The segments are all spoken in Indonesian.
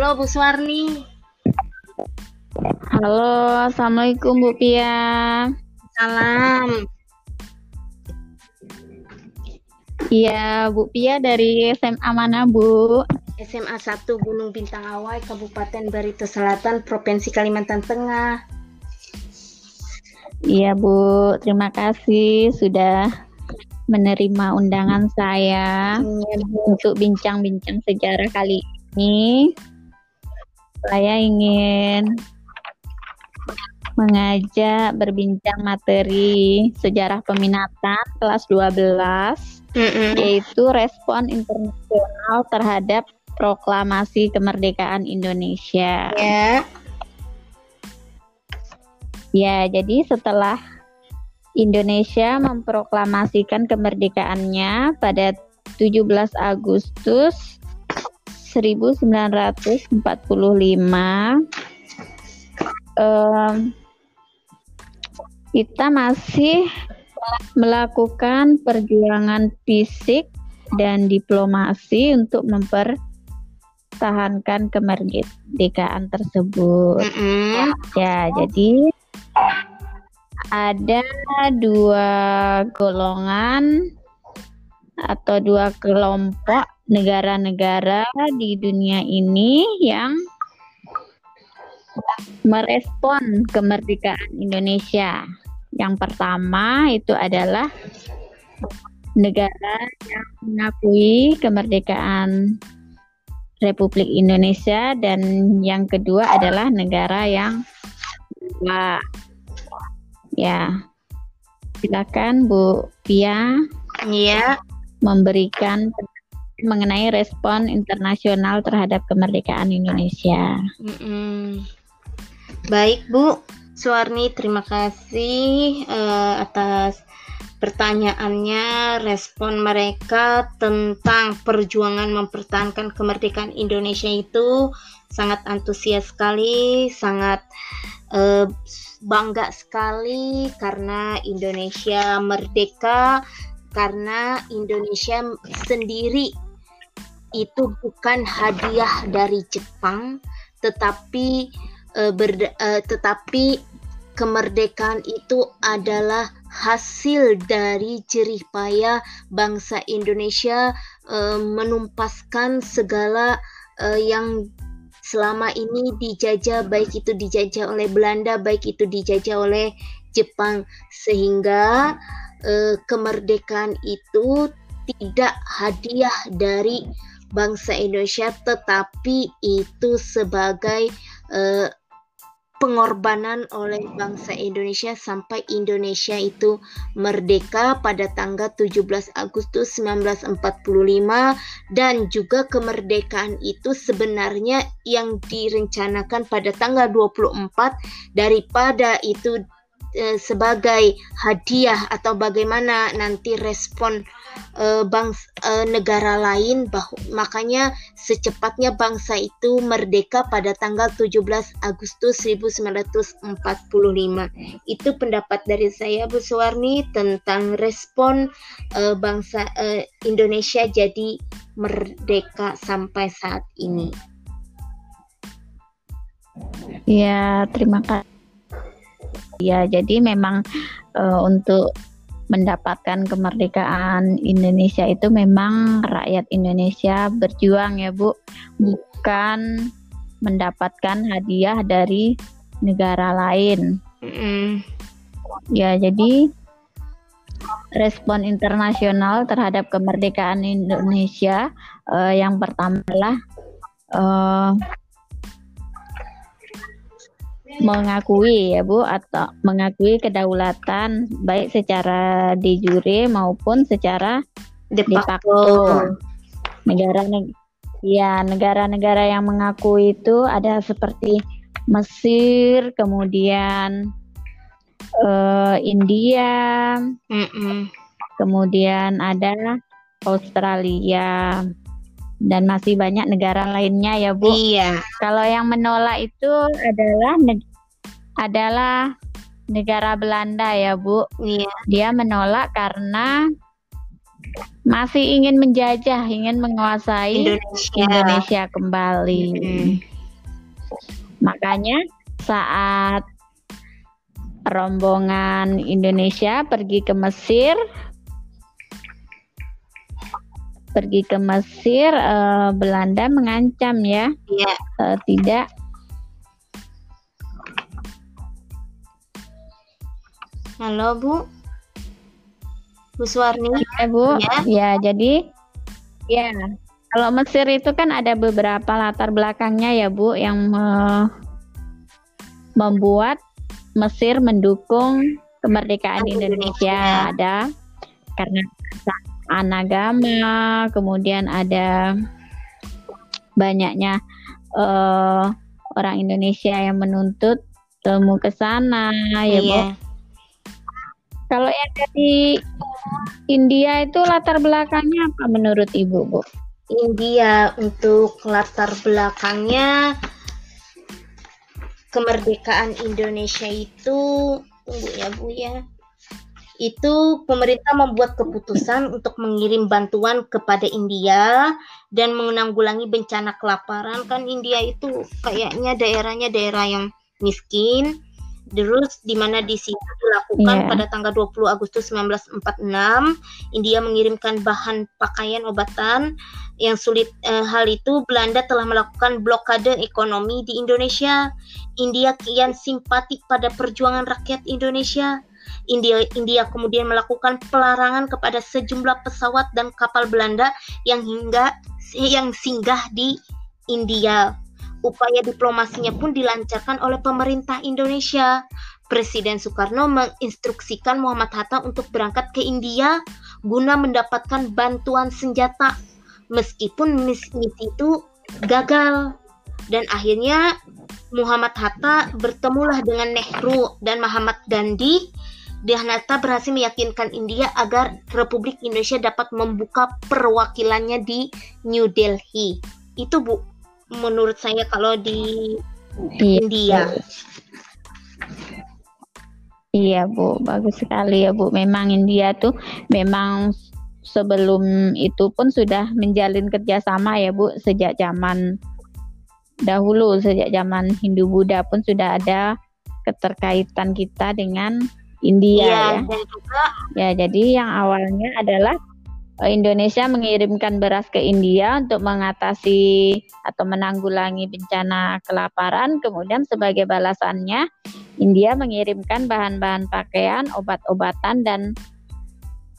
Halo Bu Suwarni. Halo, Assalamualaikum Bu Pia. Salam. Iya, Bu Pia dari SMA mana, Bu? SMA 1 Gunung Bintang Awai, Kabupaten Barito Selatan, Provinsi Kalimantan Tengah. Iya, Bu. Terima kasih sudah menerima undangan saya Bu. untuk bincang-bincang sejarah kali ini. Saya ingin mengajak berbincang materi sejarah peminatan kelas 12 Mm-mm. yaitu respon internasional terhadap proklamasi kemerdekaan Indonesia. Ya. Ya, jadi setelah Indonesia memproklamasikan kemerdekaannya pada 17 Agustus 1945 em, kita masih melakukan perjuangan fisik dan diplomasi untuk mempertahankan kemerdekaan tersebut. Mm-mm. Ya, jadi ada dua golongan atau dua kelompok negara-negara di dunia ini yang merespon kemerdekaan Indonesia. Yang pertama itu adalah negara yang mengakui kemerdekaan Republik Indonesia dan yang kedua adalah negara yang. Ya, silakan Bu Pia Iya. Memberikan mengenai respon internasional terhadap kemerdekaan Indonesia. Mm-mm. Baik Bu Suwarni, terima kasih eh, atas pertanyaannya, respon mereka tentang perjuangan mempertahankan kemerdekaan Indonesia itu sangat antusias sekali, sangat eh, bangga sekali karena Indonesia merdeka, karena Indonesia sendiri itu bukan hadiah dari Jepang, tetapi berde- eh, tetapi kemerdekaan itu adalah hasil dari jerih payah bangsa Indonesia eh, menumpaskan segala eh, yang selama ini dijajah baik itu dijajah oleh Belanda baik itu dijajah oleh Jepang sehingga eh, kemerdekaan itu tidak hadiah dari bangsa Indonesia tetapi itu sebagai eh, pengorbanan oleh bangsa Indonesia sampai Indonesia itu merdeka pada tanggal 17 Agustus 1945 dan juga kemerdekaan itu sebenarnya yang direncanakan pada tanggal 24 daripada itu eh, sebagai hadiah atau bagaimana nanti respon eh, bangsa eh, negara lain bah makanya secepatnya bangsa itu merdeka pada tanggal 17 Agustus 1945 itu pendapat dari saya Bu Suwarni tentang respon eh, bangsa eh, Indonesia jadi merdeka sampai saat ini Ya, terima kasih. Ya, jadi memang eh, untuk mendapatkan kemerdekaan Indonesia itu memang rakyat Indonesia berjuang ya, Bu. Bukan mendapatkan hadiah dari negara lain. Mm-mm. Ya, jadi respon internasional terhadap kemerdekaan Indonesia eh, yang pertama adalah eh, mengakui ya Bu atau mengakui kedaulatan baik secara de jure maupun secara de facto. Negara neg- ya negara-negara yang mengakui itu ada seperti Mesir, kemudian eh, India, Mm-mm. kemudian ada Australia dan masih banyak negara lainnya ya Bu. iya Kalau yang menolak itu adalah neg- adalah negara Belanda ya Bu. iya Dia menolak karena masih ingin menjajah, ingin menguasai Indonesia. Indonesia kembali. Mm. Makanya saat rombongan Indonesia pergi ke Mesir, pergi ke Mesir, eh, Belanda mengancam ya, Iya. eh, tidak Halo Bu. Bu Suwarni. ya Bu. Ya. Ya, jadi ya kalau Mesir itu kan ada beberapa latar belakangnya ya Bu yang eh, membuat Mesir mendukung kemerdekaan Indonesia. Indonesia. Ada karena kesamaan agama, kemudian ada banyaknya eh, orang Indonesia yang menuntut ilmu ke sana ya Bu. Iya. Kalau yang dari India itu latar belakangnya apa menurut Ibu, Bu? India untuk latar belakangnya kemerdekaan Indonesia itu tunggu ya Bu ya. Itu pemerintah membuat keputusan untuk mengirim bantuan kepada India dan menanggulangi bencana kelaparan kan India itu kayaknya daerahnya daerah yang miskin. Terus di mana di situ dilakukan Iya. pada tanggal 20 Agustus 1946 India mengirimkan bahan pakaian obatan yang sulit eh, hal itu Belanda telah melakukan blokade ekonomi di Indonesia. India kian simpatik pada perjuangan rakyat Indonesia. India India kemudian melakukan pelarangan kepada sejumlah pesawat dan kapal Belanda yang hingga yang singgah di India. Upaya diplomasinya pun dilancarkan oleh pemerintah Indonesia. Presiden Soekarno menginstruksikan Muhammad Hatta untuk berangkat ke India guna mendapatkan bantuan senjata meskipun mis- misi itu gagal dan akhirnya Muhammad Hatta bertemulah dengan Nehru dan Muhammad Gandhi dan Hatta berhasil meyakinkan India agar Republik Indonesia dapat membuka perwakilannya di New Delhi. Itu bu menurut saya kalau di Iya, India. Iya Bu, bagus sekali ya Bu. Memang India tuh memang sebelum itu pun sudah menjalin kerjasama ya Bu, sejak zaman dahulu, sejak zaman Hindu Buddha pun sudah ada keterkaitan kita dengan India Iya, ya. dan juga Ya, jadi yang awalnya adalah eh, Indonesia mengirimkan beras ke India untuk mengatasi atau menanggulangi bencana kelaparan. Kemudian sebagai balasannya, India mengirimkan bahan-bahan pakaian, obat-obatan dan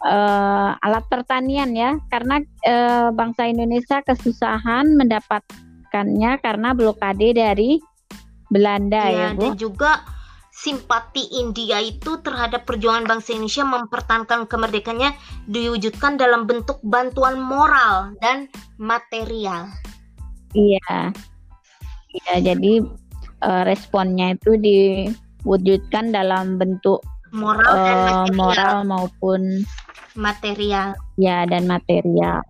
eh, alat pertanian ya, karena eh, bangsa Indonesia kesusahan mendapatkannya karena blokade dari Belanda Iya, ya, Bu. dan juga simpati India itu terhadap perjuangan bangsa Indonesia mempertahankan kemerdekaannya diwujudkan dalam bentuk bantuan moral dan material. Iya. Iya, jadi eh, responnya itu diwujudkan dalam bentuk Moral dan eh, material. moral maupun Material. ya dan material.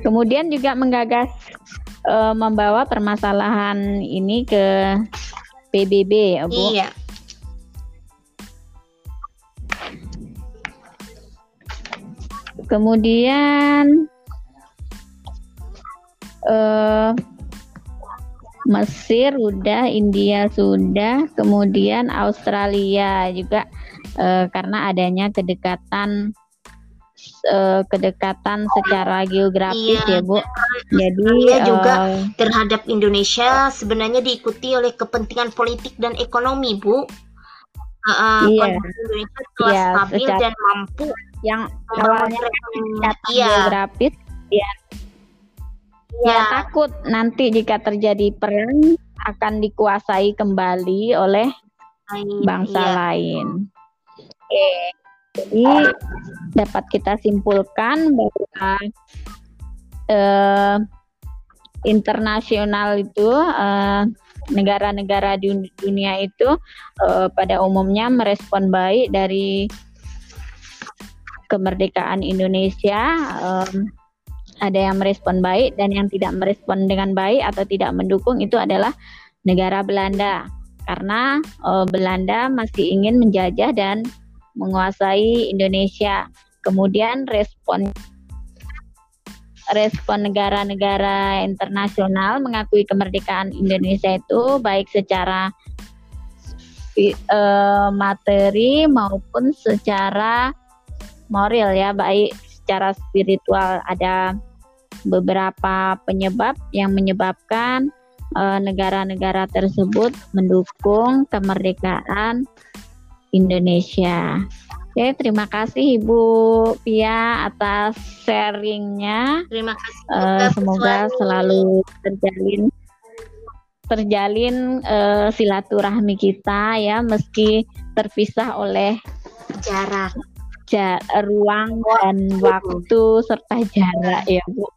Kemudian juga menggagas eh, membawa permasalahan ini ke PBB ya, Bu. Iya. Kemudian eh Mesir udah, India sudah, kemudian Australia juga eh, karena adanya kedekatan eh, kedekatan secara geografis Iya. ya Bu. Jadi Australia juga eh, Terhadap Indonesia sebenarnya diikuti oleh kepentingan politik dan ekonomi, Bu. Uh, uh, Iya. Indonesia telah Iya, stabil secara- dan mampu yang awalnya kedekatan Iya, geografis iya. ya takut nanti jika terjadi perang akan dikuasai kembali oleh Lain, bangsa iya. lain. Oke. Jadi dapat kita simpulkan bahwa eh, internasional itu eh, negara-negara di dunia itu eh, pada umumnya merespon baik dari kemerdekaan Indonesia. Em, ada yang merespon baik dan yang tidak merespon dengan baik atau tidak mendukung itu adalah negara Belanda karena eh, Belanda masih ingin menjajah dan menguasai Indonesia. Kemudian respon respon negara-negara internasional mengakui kemerdekaan Indonesia itu baik secara uh, materi maupun secara moral ya, baik secara spiritual. Ada beberapa penyebab yang menyebabkan eh, negara-negara tersebut mendukung kemerdekaan Indonesia. Oke, terima kasih Ibu Pia atas sharingnya. Terima kasih. Uh, semoga selalu terjalin terjalin uh, silaturahmi kita ya meski terpisah oleh jarak ja ruang dan waktu serta jarak ya Bu.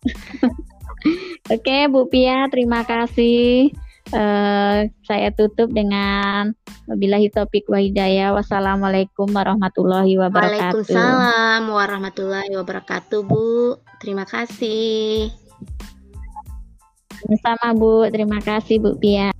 Oke Bu Pia terima kasih. Uh, saya tutup dengan wabillahi topik wa hidayah. Wassalamualaikum warahmatullahi wabarakatuh. Waalaikumsalam warahmatullahi wabarakatuh, Bu. Terima kasih. Sama Bu, terima kasih Bu Pia.